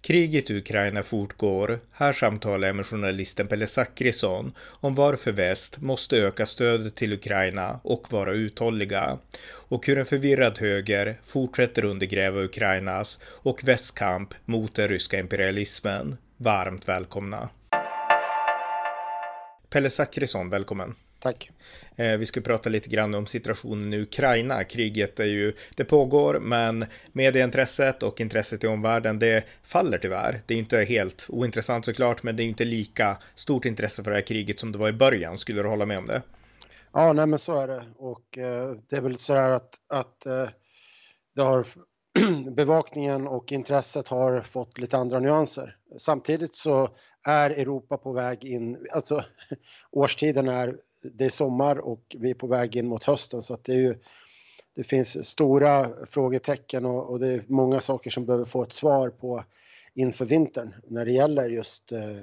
Kriget i Ukraina fortgår. Här samtalar jag med journalisten Pelle Zackrisson om varför väst måste öka stödet till Ukraina och vara uthålliga. Och hur en förvirrad höger fortsätter undergräva Ukrainas och västkamp mot den ryska imperialismen. Varmt välkomna! Pelle Zackrisson, välkommen! Tack. Eh, vi ska prata lite grann om situationen i Ukraina. Kriget är ju, det pågår, men medieintresset och intresset i omvärlden, det faller tyvärr. Det är inte helt ointressant såklart, men det är inte lika stort intresse för det här kriget som det var i början. Skulle du hålla med om det? Ja, nej men så är det. Och eh, det är väl så här att, att eh, det har bevakningen och intresset har fått lite andra nyanser. Samtidigt så är Europa på väg in, alltså årstiden är det är sommar och vi är på väg in mot hösten så att det är ju det finns stora frågetecken och, och, det är många saker som behöver få ett svar på inför vintern när det gäller just eh,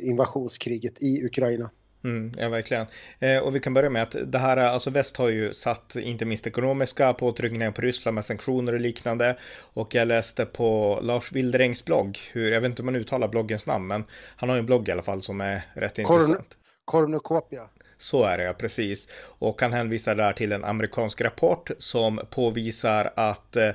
invasionskriget i Ukraina. Mm, ja, verkligen. Eh, och vi kan börja med att det här, alltså väst har ju satt inte minst ekonomiska påtryckningar på Ryssland med sanktioner och liknande. Och jag läste på Lars Wilderängs blogg, hur, jag vet inte hur man uttalar bloggens namn, men han har en blogg i alla fall som är rätt Korn intressant. Kornukopia. Så är det ja, precis. Och han hänvisar där till en amerikansk rapport som påvisar att, eh,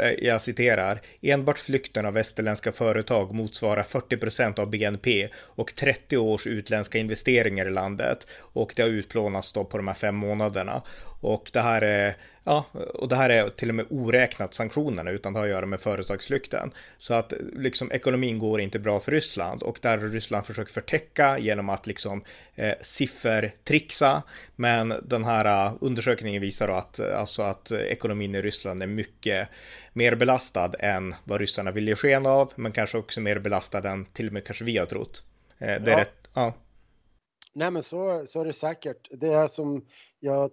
Eh, jag citerar, enbart flykten av västerländska företag motsvarar 40 procent av BNP och 30 års utländska investeringar i landet. Och det har utplånats då på de här fem månaderna. Och det här är, ja, och det här är till och med oräknat sanktionerna utan det har att göra med företagsflykten. Så att liksom ekonomin går inte bra för Ryssland och där har Ryssland försökt förtäcka genom att liksom eh, siffertrixa. Men den här uh, undersökningen visar då att, alltså att ekonomin i Ryssland är mycket mer belastad än vad ryssarna vill ge sken av, men kanske också mer belastad än till och med kanske vi har trott. Eh, det är ja. rätt, ja. Nej men så, så är det säkert. Det är som jag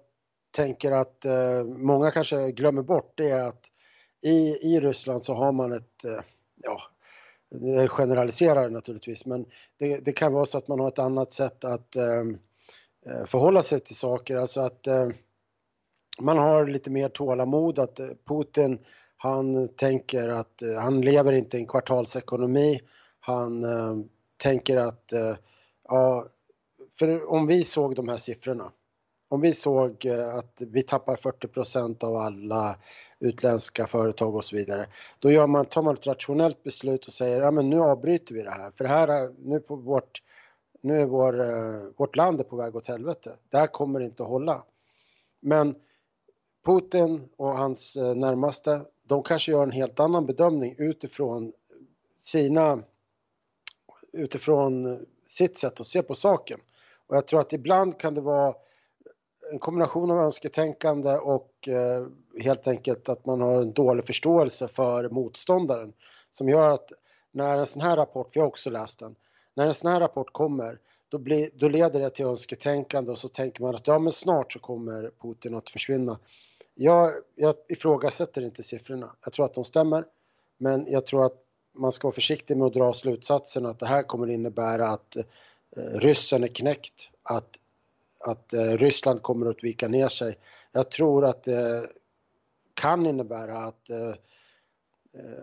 tänker att eh, många kanske glömmer bort det är att i, i Ryssland så har man ett, eh, ja, det generaliserar naturligtvis, men det, det, kan vara så att man har ett annat sätt att eh, eh förhålla sig till saker, alltså att eh, man har lite mer tålamod, att Putin han tänker att eh, han lever inte i en kvartalsekonomi, han eh, tänker att eh, ja, för om vi såg de här siffrorna om vi såg eh, att vi tappar 40% av alla utländska företag och så vidare. Då gör man, tar man ett rationellt beslut och säger ja, men nu avbryter vi det här för det här nu på vårt nu är vår, eh, vårt land är på väg åt helvete. Det här kommer inte att hålla. Men Putin och hans närmaste, de kanske gör en helt annan bedömning utifrån sina utifrån sitt sätt att se på saken. Och jag tror att ibland kan det vara en kombination av önsketänkande och eh, helt enkelt att man har en dålig förståelse för motståndaren som gör att när en sån här rapport, för jag har också läst den, när en sån här rapport kommer då, blir, då leder det till önsketänkande och så tänker man att ja men snart så kommer Putin att försvinna. Jag, jag ifrågasätter inte siffrorna, jag tror att de stämmer men jag tror att man ska vara försiktig med att dra slutsatsen att det här kommer innebära att eh, ryssen är knäckt, att att eh, Ryssland kommer att vika ner sig. Jag tror att det kan innebära att, eh,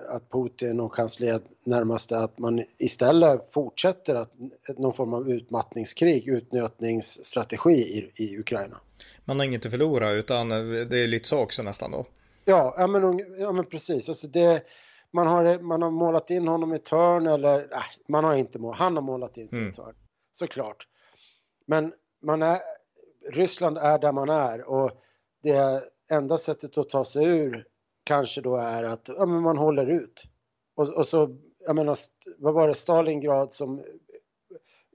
att Putin och hans led närmaste att man istället fortsätter att någon form av utmattningskrig, utnötningsstrategi i, i Ukraina. Man har inget att förlora utan det är lite så också nästan då. Ja, ja, men, ja men precis. Alltså det, man, har, man har målat in honom i ett hörn eller nej, man har inte målat, han har målat in sig i mm. hörn. Såklart. Men man är, Ryssland är där man är och det enda sättet att ta sig ur kanske då är att ja, men man håller ut. Och, och så, jag menar, vad var det, Stalingrad som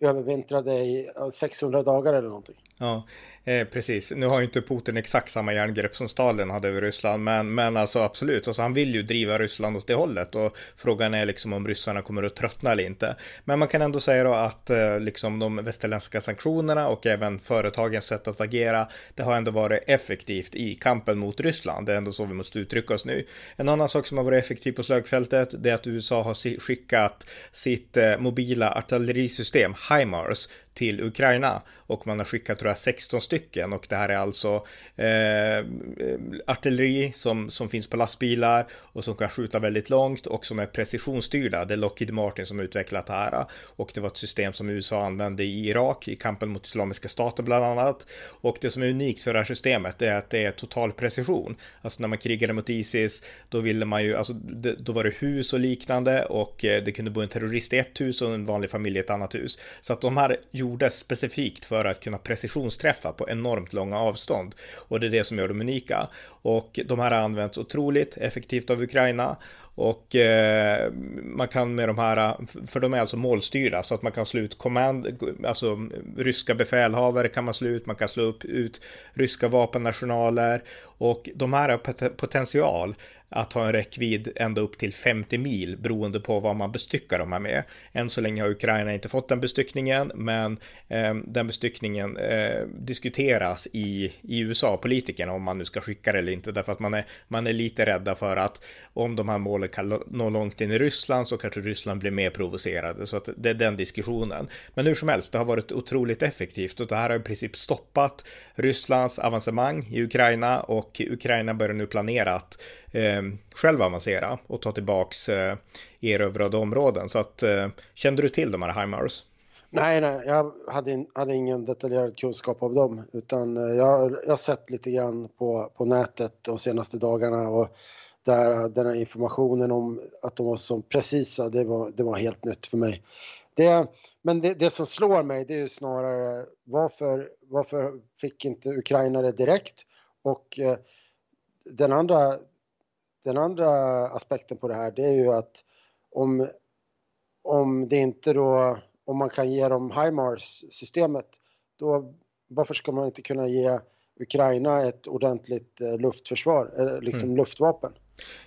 övervintrade i 600 dagar eller någonting. Ja, eh, precis. Nu har ju inte Putin exakt samma järngrepp som Stalin hade över Ryssland, men, men alltså absolut, alltså han vill ju driva Ryssland åt det hållet och frågan är liksom om ryssarna kommer att tröttna eller inte. Men man kan ändå säga då att eh, liksom de västerländska sanktionerna och även företagens sätt att agera, det har ändå varit effektivt i kampen mot Ryssland. Det är ändå så vi måste uttrycka oss nu. En annan sak som har varit effektiv på slagfältet, det är att USA har skickat sitt eh, mobila artillerisystem HIMARS till Ukraina och man har skickat tror jag 16 stycken och det här är alltså eh, artilleri som, som finns på lastbilar och som kan skjuta väldigt långt och som är precisionsstyrda. Det är Lockheed Martin som utvecklat det här och det var ett system som USA använde i Irak i kampen mot Islamiska staten bland annat. Och det som är unikt för det här systemet är att det är total precision. Alltså när man krigade mot Isis, då ville man ju, alltså då var det hus och liknande och eh, det kunde bo en terrorist i ett hus och en vanlig familj i ett annat hus. Så att de här gjordes specifikt för att kunna precisionsträffa på enormt långa avstånd. Och det är det som gör dem unika. Och de här har använts otroligt effektivt av Ukraina. Och eh, man kan med de här, för de är alltså målstyrda så att man kan slå ut command, alltså ryska befälhavare kan man slå ut, man kan slå upp ut ryska vapennationaler och de här har potential att ha en räckvidd ända upp till 50 mil beroende på vad man bestyckar dem med. Än så länge har Ukraina inte fått den bestyckningen, men eh, den bestyckningen eh, diskuteras i, i USA, politikerna, om man nu ska skicka det eller inte, därför att man är, man är lite rädda för att om de här målen kan nå långt in i Ryssland så kanske Ryssland blir mer provocerade, så att det är den diskussionen. Men hur som helst, det har varit otroligt effektivt och det här har i princip stoppat Rysslands avancemang i Ukraina och Ukraina börjar nu planera att eh, själv avancera och ta tillbaks eh, erövrade områden. Så att eh, kände du till de här HIMARS? Nej, nej, jag hade, hade ingen detaljerad kunskap av dem utan eh, jag, jag har sett lite grann på, på nätet de senaste dagarna och där den här informationen om att de var så precisa, det var, det var helt nytt för mig. Det, men det, det som slår mig det är ju snarare varför, varför fick inte Ukraina det direkt? Och eh, den andra den andra aspekten på det här det är ju att om, om det inte då, om man kan ge dem HIMARS-systemet, då varför ska man inte kunna ge Ukraina ett ordentligt eh, luftförsvar, liksom mm. luftvapen?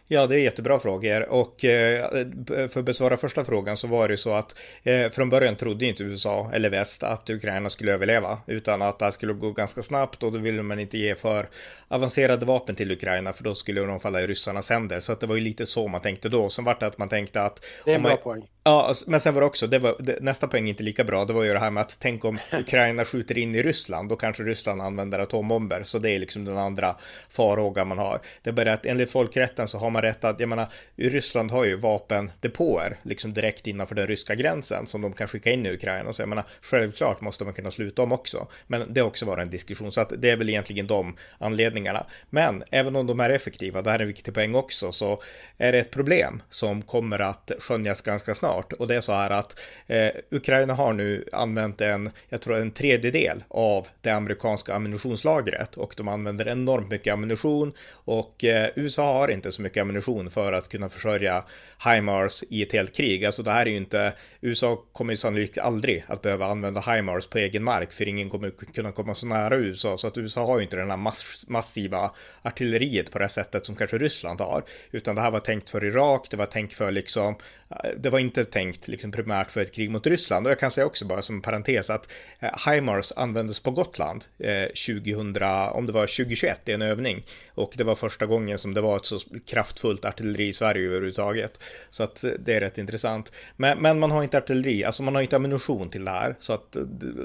Ja, det är jättebra frågor och eh, för att besvara första frågan så var det så att eh, från början trodde inte USA eller väst att Ukraina skulle överleva utan att det här skulle gå ganska snabbt och då ville man inte ge för avancerade vapen till Ukraina för då skulle de falla i ryssarnas händer. Så att det var ju lite så man tänkte då. Sen vart det att man tänkte att... Det är en bra man, poäng. Ja, men sen var det också, det var, det, nästa poäng inte lika bra, det var ju det här med att tänk om Ukraina skjuter in i Ryssland, då kanske Ryssland använder atombomber. Så det är liksom den andra farhågan man har. Det är bara att enligt folkrätten så har man rätt att, jag menar, Ryssland har ju vapendepåer liksom direkt innanför den ryska gränsen som de kan skicka in i Ukraina. Så jag menar, självklart måste man kunna sluta dem också. Men det har också varit en diskussion, så att det är väl egentligen de anledningarna. Men även om de är effektiva, det här är en viktig poäng också, så är det ett problem som kommer att skönjas ganska snart snart. Och det är så här att eh, Ukraina har nu använt en, jag tror en tredjedel av det amerikanska ammunitionslagret och de använder enormt mycket ammunition och eh, USA har inte så mycket ammunition för att kunna försörja HIMARS i ett helt krig. Alltså det här är ju inte, USA kommer ju sannolikt aldrig att behöva använda HIMARS på egen mark för ingen kommer kunna komma så nära USA så att USA har ju inte den här mass massiva artilleriet på det sättet som kanske Ryssland har utan det här var tänkt för Irak, det var tänkt för liksom, Eh, det var inte tänkt liksom primärt för ett krig mot Ryssland. Och jag kan säga också bara som parentes att eh, HIMARS användes på Gotland eh, 2000, om det var 2021 i en övning. Och det var första gången som det var ett så kraftfullt artilleri i Sverige överhuvudtaget. Så att eh, det är rätt intressant. Men, men man har inte artilleri, alltså man har inte ammunition till det här. Så att,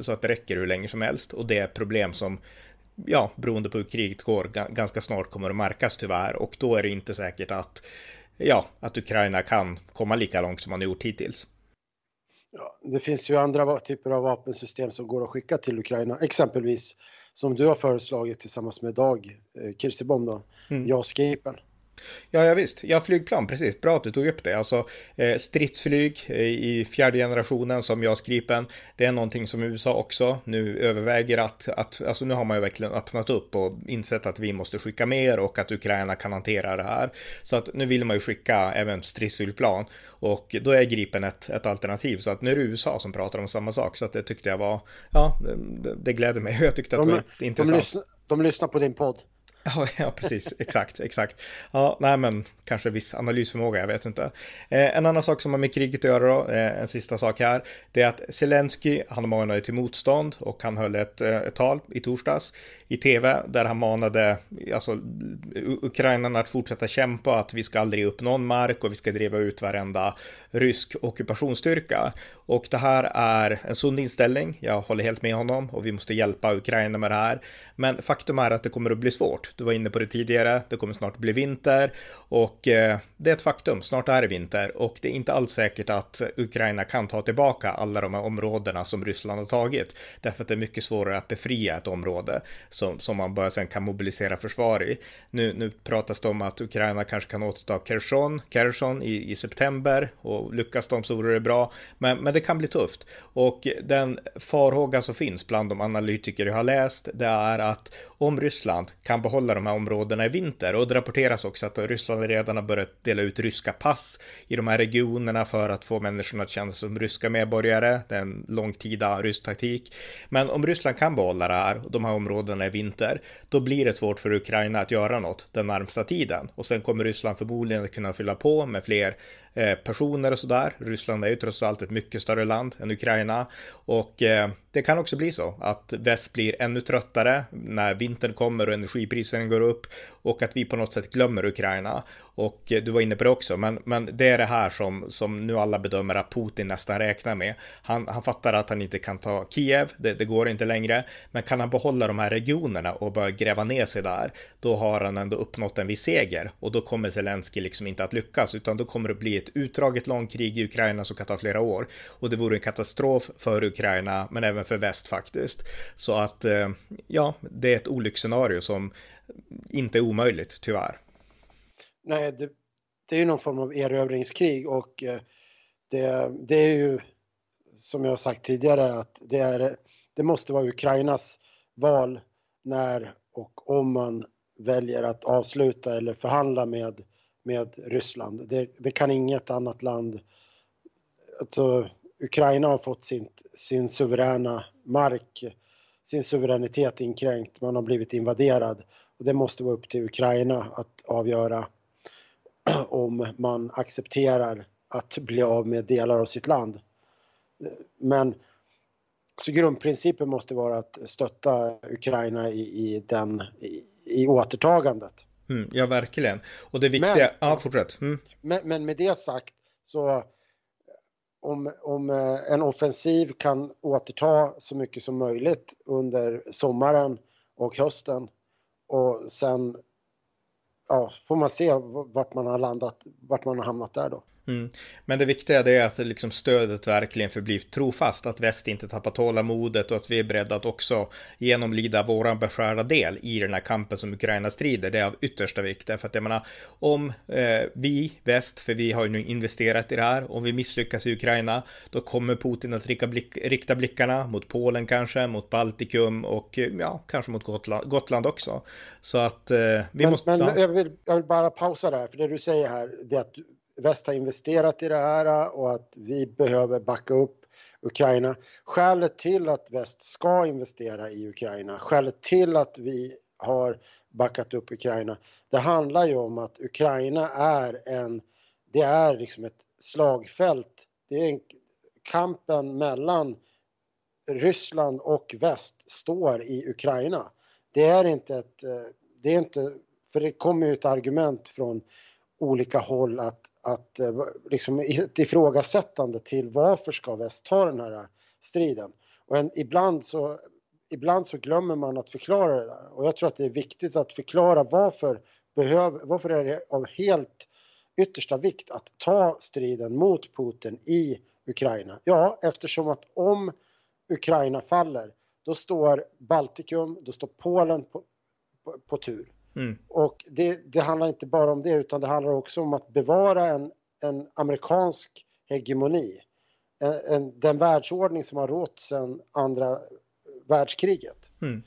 så att det räcker hur länge som helst. Och det är problem som ja, beroende på hur kriget går, ganska snart kommer att märkas tyvärr. Och då är det inte säkert att ja, att Ukraina kan komma lika långt som man har gjort hittills. Ja, det finns ju andra typer av vapensystem som går att skicka till Ukraina, exempelvis som du har föreslagit tillsammans med Dag eh, Kirsebom då, mm. JAS Gripen. Ja, ja visst. Ja, flygplan, precis. Bra att du tog upp det. Alltså eh, stridsflyg eh, i fjärde generationen som JAS Gripen. Det är någonting som USA också nu överväger att, att, alltså nu har man ju verkligen öppnat upp och insett att vi måste skicka mer och att Ukraina kan hantera det här. Så att nu vill man ju skicka även stridsflygplan och då är Gripen ett, ett alternativ. Så att nu är det USA som pratar om samma sak. Så att det tyckte jag var, ja, det, det gläder mig. Jag tyckte att de, det var intressant. De de lyssnar på din podd. Ja, ja, precis, exakt, exakt. Ja, nej, men kanske viss analysförmåga, jag vet inte. Eh, en annan sak som har med kriget att göra då, eh, en sista sak här, det är att Zelensky, han manade till motstånd och han höll ett, eh, ett tal i torsdags i tv där han manade alltså, ukrainarna att fortsätta kämpa, att vi ska aldrig upp någon mark och vi ska driva ut varenda rysk ockupationsstyrka. Och det här är en sund inställning. Jag håller helt med honom och vi måste hjälpa Ukraina med det här. Men faktum är att det kommer att bli svårt. Du var inne på det tidigare. Det kommer snart bli vinter och eh, det är ett faktum. Snart är det vinter och det är inte alls säkert att Ukraina kan ta tillbaka alla de här områdena som Ryssland har tagit. Därför att det är mycket svårare att befria ett område som, som man bara sen kan mobilisera försvar i. Nu, nu pratas det om att Ukraina kanske kan återta Kherson, Kherson i, i september och lyckas de så vore det bra. Men, men det kan bli tufft och den farhåga som finns bland de analytiker jag har läst det är att om Ryssland kan behålla de här områdena i vinter och det rapporteras också att Ryssland redan har börjat dela ut ryska pass i de här regionerna för att få människorna att känna sig som ryska medborgare. Det är en långtida rysk taktik. Men om Ryssland kan behålla det här, de här områdena i vinter, då blir det svårt för Ukraina att göra något den närmsta tiden. Och sen kommer Ryssland förmodligen att kunna fylla på med fler Eh, personer och sådär. Ryssland är ju trots allt ett mycket större land än Ukraina och eh, det kan också bli så att väst blir ännu tröttare när vintern kommer och energipriserna går upp och att vi på något sätt glömmer Ukraina. Och eh, du var inne på det också, men, men det är det här som, som nu alla bedömer att Putin nästan räknar med. Han, han fattar att han inte kan ta Kiev, det, det går inte längre, men kan han behålla de här regionerna och börja gräva ner sig där, då har han ändå uppnått en viss seger och då kommer Zelensky liksom inte att lyckas, utan då kommer det bli ett utdraget långt krig i Ukraina som kan ta flera år och det vore en katastrof för Ukraina, men även för väst faktiskt. Så att eh, ja, det är ett olycksscenario som inte är omöjligt, tyvärr. Nej, det, det är ju någon form av erövringskrig och eh, det, det är ju som jag har sagt tidigare att det, är, det måste vara Ukrainas val när och om man väljer att avsluta eller förhandla med med Ryssland. Det, det kan inget annat land. Alltså, Ukraina har fått sin, sin suveräna mark, sin suveränitet inkränkt. Man har blivit invaderad och det måste vara upp till Ukraina att avgöra om man accepterar att bli av med delar av sitt land. Men så grundprincipen måste vara att stötta Ukraina i, i den, i, i återtagandet. Mm, ja, verkligen. Och det viktiga... Men, ja, fortsätt. Mm. Men, men, med det sagt så om, om eh, en offensiv kan återta så mycket som möjligt under sommaren och hösten och sen ja, får man se vart man har landat, vart man har hamnat där då. Mm. Men det viktiga är att liksom stödet verkligen förblir trofast, att väst inte tappar tålamodet och att vi är beredda att också genomlida våran beskärda del i den här kampen som Ukraina strider. Det är av yttersta vikt, därför att jag menar, om eh, vi, väst, för vi har ju nu investerat i det här, om vi misslyckas i Ukraina, då kommer Putin att rikta, blick, rikta blickarna mot Polen kanske, mot Baltikum och ja, kanske mot Gotland, Gotland också. Så att eh, vi men, måste... Men jag vill, jag vill bara pausa där, för det du säger här, det är att väst har investerat i det här äh, och att vi behöver backa upp Ukraina. Skälet till att väst ska investera i Ukraina, skälet till att vi har backat upp Ukraina, det handlar ju om att Ukraina är en, det är liksom ett slagfält. Det är en, kampen mellan Ryssland och väst står i Ukraina. Det är inte ett, äh, det är inte, för det kommer ju ett argument från olika håll att att eh, liksom ett ifrågasättande till varför ska väst ta den här eh, striden? Och en, ibland, så, ibland så glömmer man att förklara det där och jag tror att det är viktigt att förklara varför, behöv, varför är det av helt yttersta vikt att ta striden mot Putin i Ukraina? Ja, eftersom att om Ukraina faller, då står Baltikum, då står Polen på, på, på tur. Mm. Och det, det, handlar inte bara om det utan det handlar också om att bevara en, en amerikansk hegemoni. En, en, den världsordning som har rått sedan andra världskriget. Mm.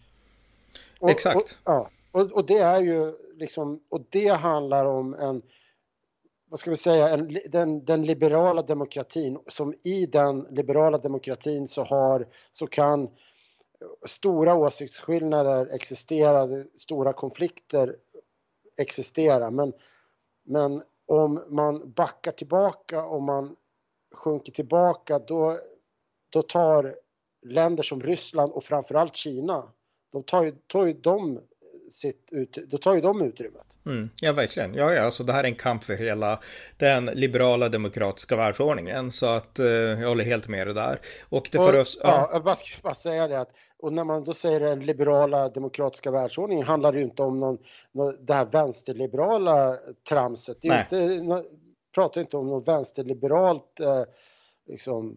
Och, Exakt. Och, ja, och, och, det är ju liksom, och det handlar om en, vad ska vi säga, en, den, den liberala demokratin som i den liberala demokratin så har, så kan stora åsiktsskillnader existerar, stora konflikter existerar, Men, men om man backar tillbaka, om man sjunker tillbaka, då, då tar länder som Ryssland och framförallt Kina, de tar ju, tar ju de sitt ut, då tar ju de utrymmet. Mm, ja, verkligen. Ja, ja, alltså det här är en kamp för hela den liberala demokratiska världsordningen. Så att eh, jag håller helt med det där. Och det för oss... Ja, ja jag bara, bara säga det att och när man då säger den liberala demokratiska världsordningen handlar det ju inte om någon, någon det här vänsterliberala tramset. Det är inte, pratar inte om något vänsterliberalt eh, liksom,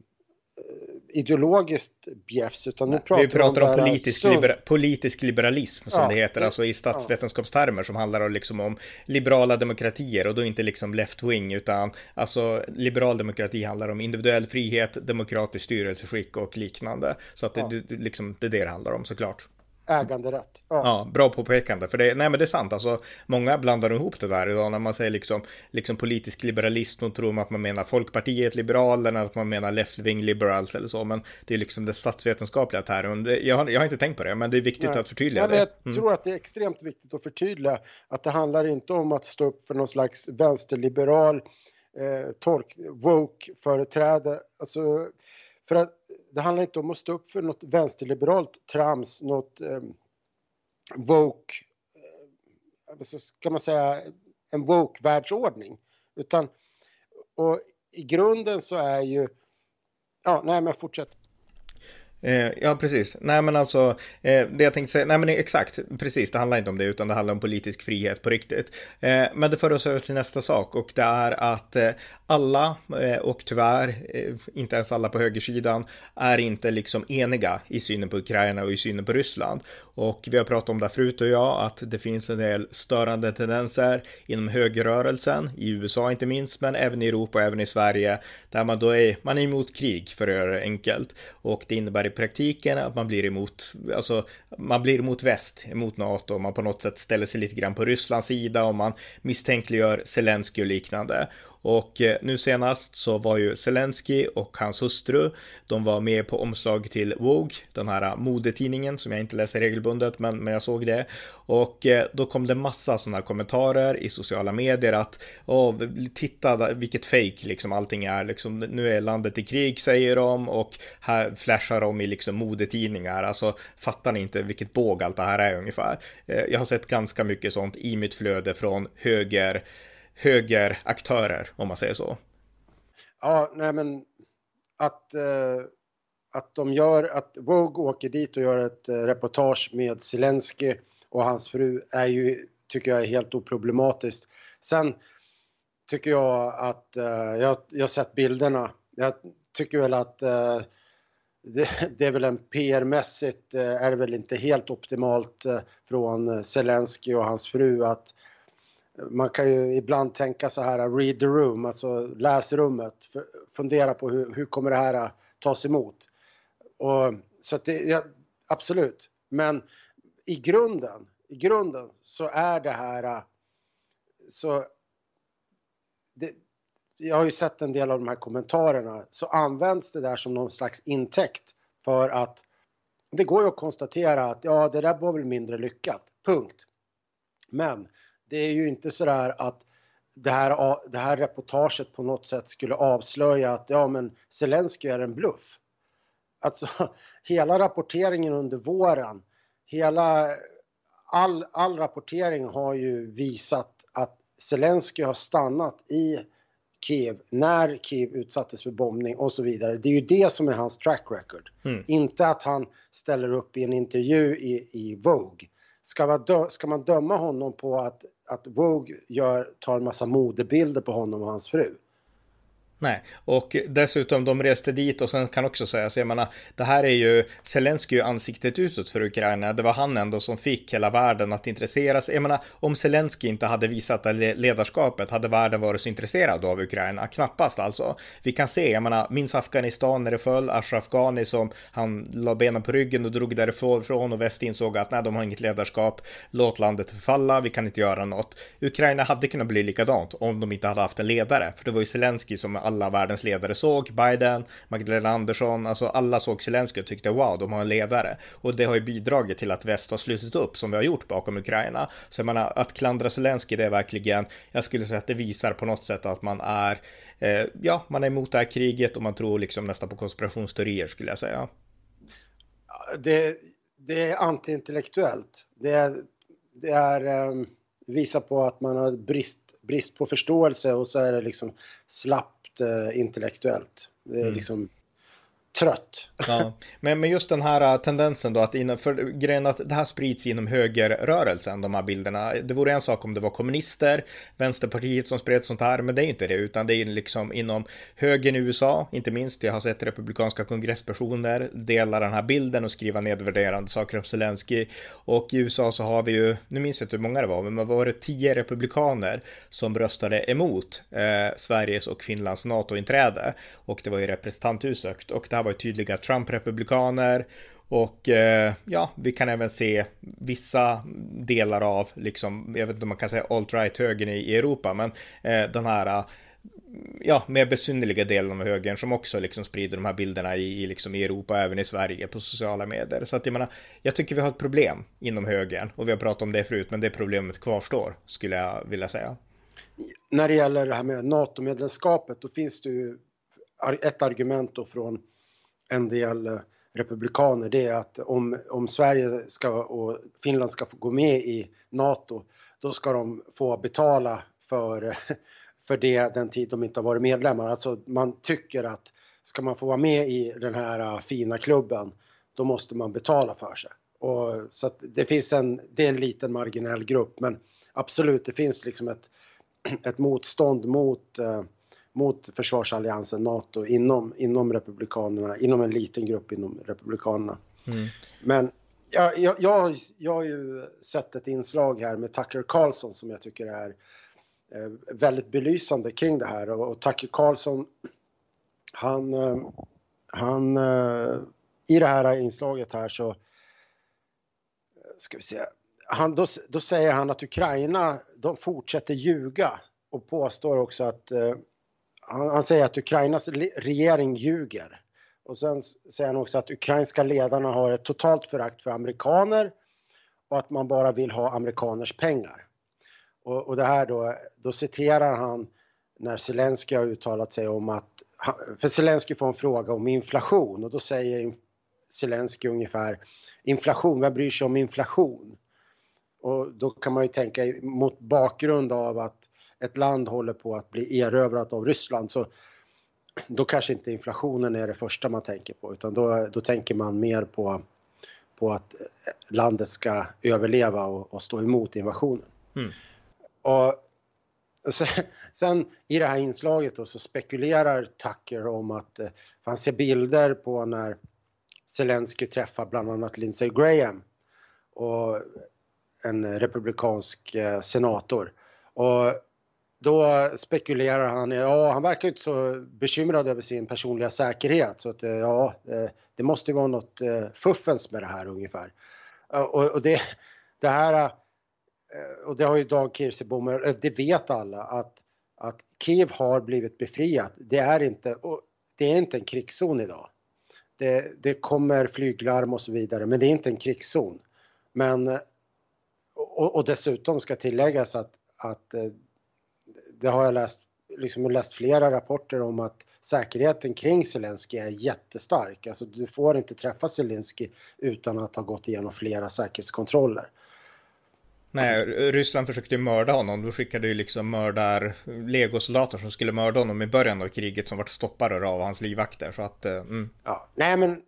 ideologiskt bjäfs utan nu pratar vi pratar om, om politisk, libera politisk liberalism som ja, det heter, alltså i statsvetenskapstermer som handlar om, liksom om liberala demokratier och då inte liksom left-wing utan alltså liberal demokrati handlar om individuell frihet, demokratiskt styrelseskick och liknande. Så att det, ja. liksom, det är det det handlar om såklart äganderätt. Ja. ja, bra påpekande. För det, nej, men det är sant, alltså många blandar ihop det där idag när man säger liksom, liksom politisk liberalism, då tror man att man menar Folkpartiet liberalerna, att man menar left-wing liberals eller så, men det är liksom det statsvetenskapliga termen. Jag har, jag har inte tänkt på det, men det är viktigt nej. att förtydliga nej, det. Jag mm. tror att det är extremt viktigt att förtydliga att det handlar inte om att stå upp för någon slags vänsterliberal eh, tolk, woke-företräde. Alltså, för att det handlar inte om att stå upp för något vänsterliberalt trams, något eh, woke, eh, ska man säga, en woke-världsordning. Utan, och i grunden så är ju, ja, nej men fortsätt. Eh, ja, precis. Nej, men alltså, eh, det jag tänkte säga, nej men exakt, precis, det handlar inte om det, utan det handlar om politisk frihet på riktigt. Eh, men det för oss över till nästa sak, och det är att eh, alla, eh, och tyvärr eh, inte ens alla på högersidan, är inte liksom eniga i synen på Ukraina och i synen på Ryssland. Och vi har pratat om det förut och jag, att det finns en del störande tendenser inom högerrörelsen, i USA inte minst, men även i Europa och även i Sverige, där man då är, man är emot krig, för att göra det enkelt. Och det innebär i praktiken att man blir emot, alltså man blir emot väst, emot NATO, man på något sätt ställer sig lite grann på Rysslands sida och man misstänkliggör Zelensky och liknande. Och eh, nu senast så var ju Zelensky och hans hustru, de var med på omslag till Vogue, den här eh, modetidningen som jag inte läser regelbundet, men, men jag såg det. Och eh, då kom det massa sådana kommentarer i sociala medier att Åh, titta vilket fejk liksom allting är, liksom, nu är landet i krig säger de och här flashar de i liksom modetidningar, alltså fattar ni inte vilket båg allt det här är ungefär. Jag har sett ganska mycket sånt i mitt flöde från höger högeraktörer, om man säger så. Ja, nej men att, eh, att de gör, att Vogue åker dit och gör ett eh, reportage med Zelensky och hans fru är ju, tycker jag är helt oproblematiskt. Sen tycker jag att, eh, jag, jag har sett bilderna, jag tycker väl att eh, det, det, är väl en PR-mässigt eh, är det väl inte helt optimalt eh, från Zelensky och hans fru att man kan ju ibland tänka så här, read the room, alltså läs rummet, fundera på hur, hur kommer det här äh, tas emot. Och, så att det, ja, absolut, men i grunden, i grunden så är det här äh, så det, jag har ju sett en del av de här kommentarerna, så används det där som någon slags intäkt för att det går ju att konstatera att ja, det där var väl mindre lyckat, punkt. Men det är ju inte sådär att det här, det här reportaget på något sätt skulle avslöja att ja men Zelensky är en bluff. Alltså hela rapporteringen under våren, hela all, all rapportering har ju visat att Zelensky har stannat i Kiev när Kiev utsattes för bombning och så vidare. Det är ju det som är hans track record. Mm. Inte att han ställer upp i en intervju i, i Vogue. Ska man, dö, ska man döma honom på att att Vogue gör, tar en massa modebilder på honom och hans fru. Nej, och dessutom de reste dit och sen kan också sägas, jag menar, det här är ju, Zelensky är ju ansiktet utåt för Ukraina, det var han ändå som fick hela världen att intressera sig. Jag menar, om Zelensky inte hade visat det ledarskapet, hade världen varit så intresserad av Ukraina? Knappast alltså. Vi kan se, jag menar, minns Afghanistan när det föll, Ashraf Ghani som han la benen på ryggen och drog därifrån och väst insåg att nej, de har inget ledarskap, låt landet förfalla, vi kan inte göra något. Ukraina hade kunnat bli likadant om de inte hade haft en ledare, för det var ju Zelensky som alla världens ledare såg. Biden, Magdalena Andersson, alltså alla såg Zelenskyj och tyckte wow, de har en ledare. Och det har ju bidragit till att väst har slutit upp som vi har gjort bakom Ukraina. Så jag menar, att klandra Zelenskyj, det är verkligen, jag skulle säga att det visar på något sätt att man är, eh, ja, man är emot det här kriget och man tror liksom nästan på konspirationsteorier skulle jag säga. Det, det är antiintellektuellt. Det är, det är eh, um, visar på att man har brist, brist på förståelse och så är det liksom slapp intellektuellt. Det är mm. liksom trött. Ja, men, men just den här äh, tendensen då att inom, för grejen att det här sprids inom högerrörelsen, de här bilderna. Det vore en sak om det var kommunister, Vänsterpartiet som spred sånt här, men det är inte det, utan det är liksom inom högern i USA, inte minst. Jag har sett republikanska kongresspersoner dela den här bilden och skriva nedvärderande saker om Zelensky. Och i USA så har vi ju, nu minns jag inte hur många det var, men det var det tio republikaner som röstade emot eh, Sveriges och Finlands NATO-inträde. Och det var ju representanthuset och det här var tydliga Trump-republikaner och eh, ja, vi kan även se vissa delar av, liksom, jag vet inte om man kan säga alt-right högern i, Europa, men eh, den här ja, mer besynnerliga delen av högern som också liksom sprider de här bilderna i, i, liksom i Europa, även i Sverige på sociala medier. Så att jag menar, jag tycker vi har ett problem inom högern och vi har pratat om det förut, men det problemet kvarstår skulle jag vilja säga. När det gäller det här med NATO-medlemskapet, då finns det ju ett argument då från en del eh, republikaner det är att om, om Sverige ska och Finland ska få gå med i NATO då ska de få betala för, för det den tid de inte har varit medlemmar. Alltså man tycker att ska man få vara med i den här eh, fina klubben då måste man betala för sig. Och, så att det finns en, det är en liten marginell grupp men absolut det finns liksom ett, ett motstånd mot eh, mot försvarsalliansen NATO inom, inom republikanerna, inom en liten grupp inom republikanerna. Mm. Men jag, jag, jag, jag har ju sett ett inslag här med Tucker Carlson som jag tycker är eh, väldigt belysande kring det här och, och Tucker Carlson han, eh, han eh, i det här inslaget här så ska vi se han, då, då säger han att Ukraina de fortsätter ljuga och påstår också att han, han, säger att Ukrainas regering ljuger. Och sen säger han också att ukrainska ledarna har ett totalt förakt för amerikaner och att man bara vill ha amerikaners pengar. Och, och det här då, då citerar han när Zelensky har uttalat sig om att, för Zelensky får en fråga om inflation och då säger Zelensky ungefär inflation, vem bryr sig om inflation? Och då kan man ju tänka mot bakgrund av att ett land håller på att bli erövrat av Ryssland så då kanske inte inflationen är det första man tänker på utan då, då tänker man mer på, på att landet ska överleva och, och stå emot invasionen. Mm. Och sen, sen, i det här inslaget då så spekulerar Tucker om att eh, han ser bilder på när Zelensky träffar bland annat Lindsey Graham och en republikansk eh, senator. Och då spekulerar han, ja han verkar inte så bekymrad över sin personliga säkerhet så att eh, ja, eh, det måste vara något eh, fuffens med det här ungefär. Och, och det, det här, och det har ju Dag Kirsebom, det vet alla att, att Kiev har blivit befriat. Det är inte, det är inte en krigszon idag. Det, det kommer flyglarm och så vidare, men det är inte en krigszon. Men, och, och dessutom ska tilläggas att, att det har jag läst, liksom läst flera rapporter om att säkerheten kring Zelensky är jättestark. Alltså du får inte träffa Zelensky utan att ha gått igenom flera säkerhetskontroller. Nej, Ryssland försökte ju mörda honom. De skickade ju liksom mördar legosoldater som skulle mörda honom i början av kriget som vart stoppade av hans livvakter. Så att, eh, mm. ja, nej men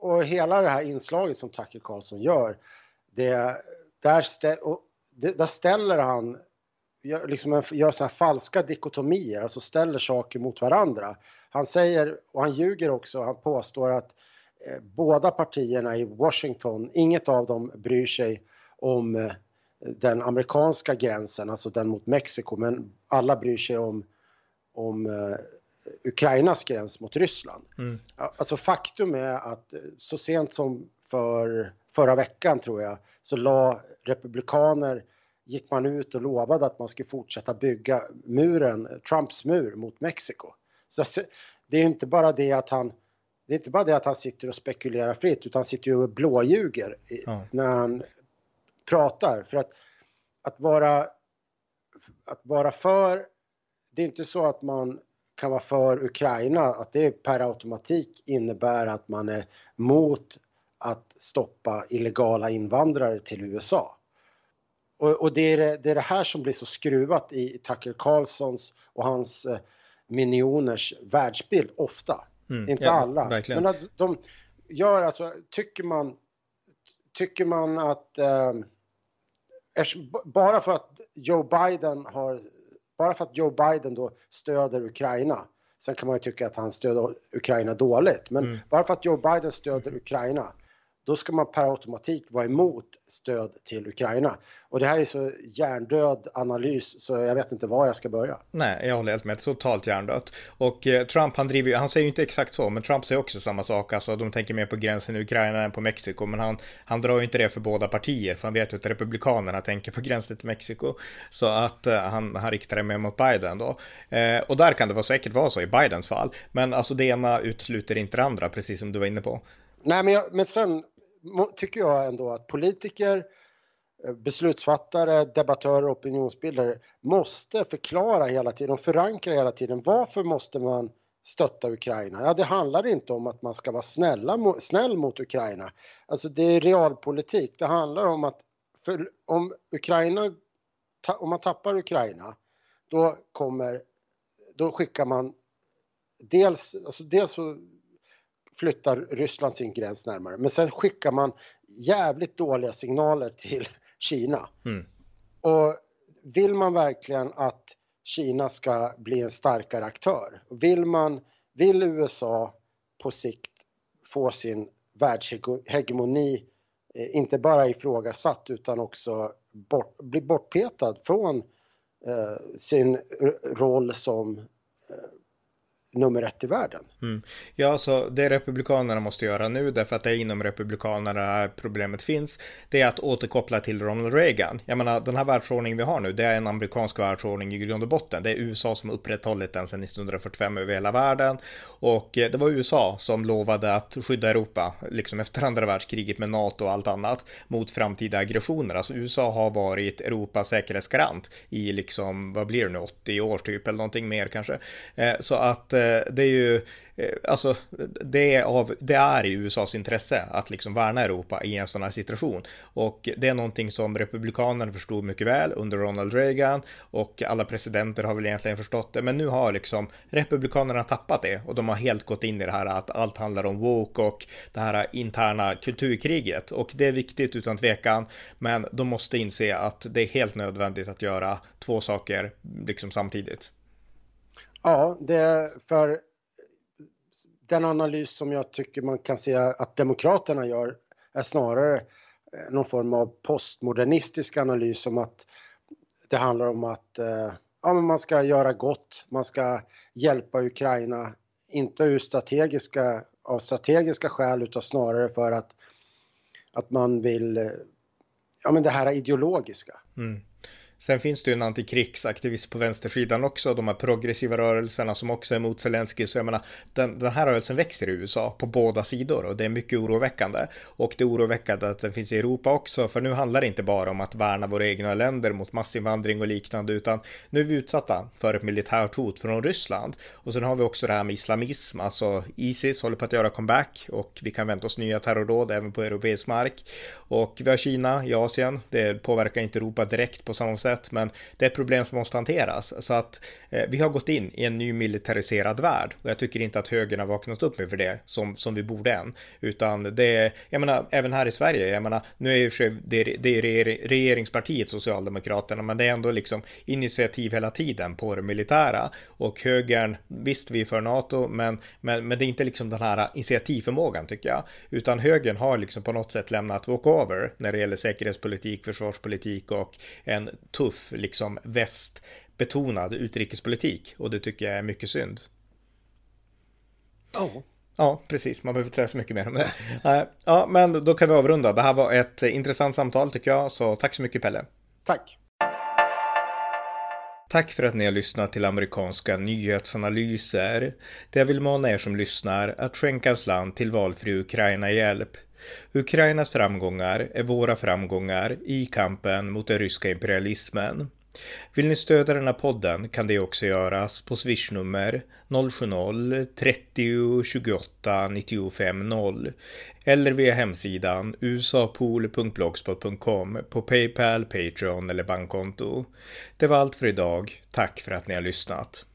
och hela det här inslaget som Tucker Carlson gör, det, där, stä, och det, där ställer han gör, liksom, gör så här falska dikotomier, alltså ställer saker mot varandra. Han säger, och han ljuger också, han påstår att eh, båda partierna i Washington, inget av dem bryr sig om eh, den amerikanska gränsen, alltså den mot Mexiko, men alla bryr sig om, om eh, Ukrainas gräns mot Ryssland. Mm. Alltså faktum är att eh, så sent som för förra veckan tror jag så la republikaner gick man ut och lovade att man skulle fortsätta bygga muren, Trumps mur mot Mexiko. Så det är inte bara det att han det är inte bara det att han sitter och spekulerar fritt utan han sitter ju och blåljuger ja. när han pratar. För att, att vara att vara för, det är inte så att man kan vara för Ukraina, att det per automatik innebär att man är mot att stoppa illegala invandrare till USA. Och, och det, är det, det, är det här som blir så skruvat i Tucker Carlsons och hans eh, minioners världsbild ofta. Mm, Inte ja, alla. Verkligen. Men att de gör alltså, tycker man, tycker man att eh, bara för att Joe Biden har, bara för att Joe Biden då stöder Ukraina Sen kan man ju tycka att han stöder Ukraina dåligt, men mm. bara för att Joe Biden stöder Ukraina då ska man per automatik vara emot stöd till Ukraina. Och det här är så hjärndöd analys så jag vet inte var jag ska börja. Nej, jag håller helt med. Totalt hjärndött. Och eh, Trump, han driver ju, han säger ju inte exakt så, men Trump säger också samma sak. Alltså de tänker mer på gränsen i Ukraina än på Mexiko. Men han, han drar ju inte det för båda partier, för han vet ju att Republikanerna tänker på gränsen till Mexiko. Så att eh, han, han riktar det mer mot Biden då. Eh, och där kan det vara säkert vara så i Bidens fall. Men alltså det ena utesluter inte det andra, precis som du var inne på. Nej, men, jag, men sen tycker jag ändå att politiker, eh, beslutsfattare, debattörer och opinionsbildare måste förklara hela tiden och förankra hela tiden varför måste man stötta Ukraina? Ja, det handlar inte om att man ska vara snälla, snäll mot Ukraina. Alltså det är realpolitik. Det handlar om att för, om Ukraina, om man tappar Ukraina, då kommer, då skickar man dels, alltså dels så flyttar Ryssland sin gräns närmare. Men sen skickar man jävligt dåliga signaler till Kina. Mm. Och vill man verkligen att Kina ska bli en starkare aktör? Vill man, vill USA på sikt få sin världshegemoni eh, inte bara ifrågasatt utan också bort, bli bortpetad från eh, sin roll som eh, nummer ett i världen. Mm. Ja, så det Republikanerna måste göra nu, därför att det är inom Republikanerna problemet finns, det är att återkoppla till Ronald Reagan. Jag menar, den här världsordningen vi har nu, det är en amerikansk världsordning i grund och botten. Det är USA som upprätthållit den sedan 1945 över hela världen. Och eh, det var USA som lovade att skydda Europa, liksom efter andra världskriget med NATO och allt annat, mot framtida aggressioner. Alltså USA har varit Europas säkerhetsgarant i liksom, vad blir det nu, 80 år typ, eller någonting mer kanske. Eh, så att eh, Eh, det är ju, eh, alltså, det är, av, det är i USAs intresse att liksom värna Europa i en sån här situation. Och det är någonting som republikanerna förstod mycket väl under Ronald Reagan och alla presidenter har väl egentligen förstått det. Men nu har liksom republikanerna tappat det och de har helt gått in i det här att allt handlar om woke och det här interna kulturkriget. Och det är viktigt utan tvekan, men de måste inse att det är helt nödvändigt att göra två saker liksom samtidigt. Ja, det för den analys som jag tycker man kan se att Demokraterna gör är snarare eh, någon form av postmodernistisk analys om att det handlar om att eh, ja, men man ska göra gott, man ska hjälpa Ukraina, inte ur strategiska, av strategiska skäl utan snarare för att, att man vill, eh, ja men det här ideologiska. Mm. Sen finns det ju en antikrigsaktivist på vänstersidan också, de här progressiva rörelserna som också är emot Zelenskyj, Så jag menar, den, den här rörelsen växer i USA på båda sidor och det är mycket oroväckande. Och det är oroväckande att den finns i Europa också, för nu handlar det inte bara om att värna våra egna länder mot massinvandring och liknande, utan nu är vi utsatta för ett militärt hot från Ryssland. Och sen har vi också det här med islamism, alltså Isis håller på att göra comeback och vi kan vänta oss nya terrordåd även på europeisk mark. Och vi har Kina i Asien, det påverkar inte Europa direkt på samma sätt sätt, men det är ett problem som måste hanteras. Så att eh, vi har gått in i en ny militariserad värld och jag tycker inte att högern har vaknat upp inför det som, som vi borde än. Utan det är, jag menar, även här i Sverige, jag menar, nu är ju det, det är regeringspartiet Socialdemokraterna, men det är ändå liksom initiativ hela tiden på det militära och högern, visst vi är för NATO, men, men, men det är inte liksom den här initiativförmågan tycker jag, utan högern har liksom på något sätt lämnat walkover när det gäller säkerhetspolitik, försvarspolitik och en tuff liksom västbetonad utrikespolitik och det tycker jag är mycket synd. Ja. Oh. Ja, precis. Man behöver inte säga så mycket mer om det. Ja, men då kan vi avrunda. Det här var ett intressant samtal tycker jag, så tack så mycket Pelle. Tack. Tack för att ni har lyssnat till amerikanska nyhetsanalyser. Det jag vill mana er som lyssnar att skänka en slant till valfri Ukraina-hjälp. Ukrainas framgångar är våra framgångar i kampen mot den ryska imperialismen. Vill ni stödja den här podden kan det också göras på swishnummer 070-30 28 95 0 eller via hemsidan usapool.blogspot.com på Paypal, Patreon eller bankkonto. Det var allt för idag. Tack för att ni har lyssnat.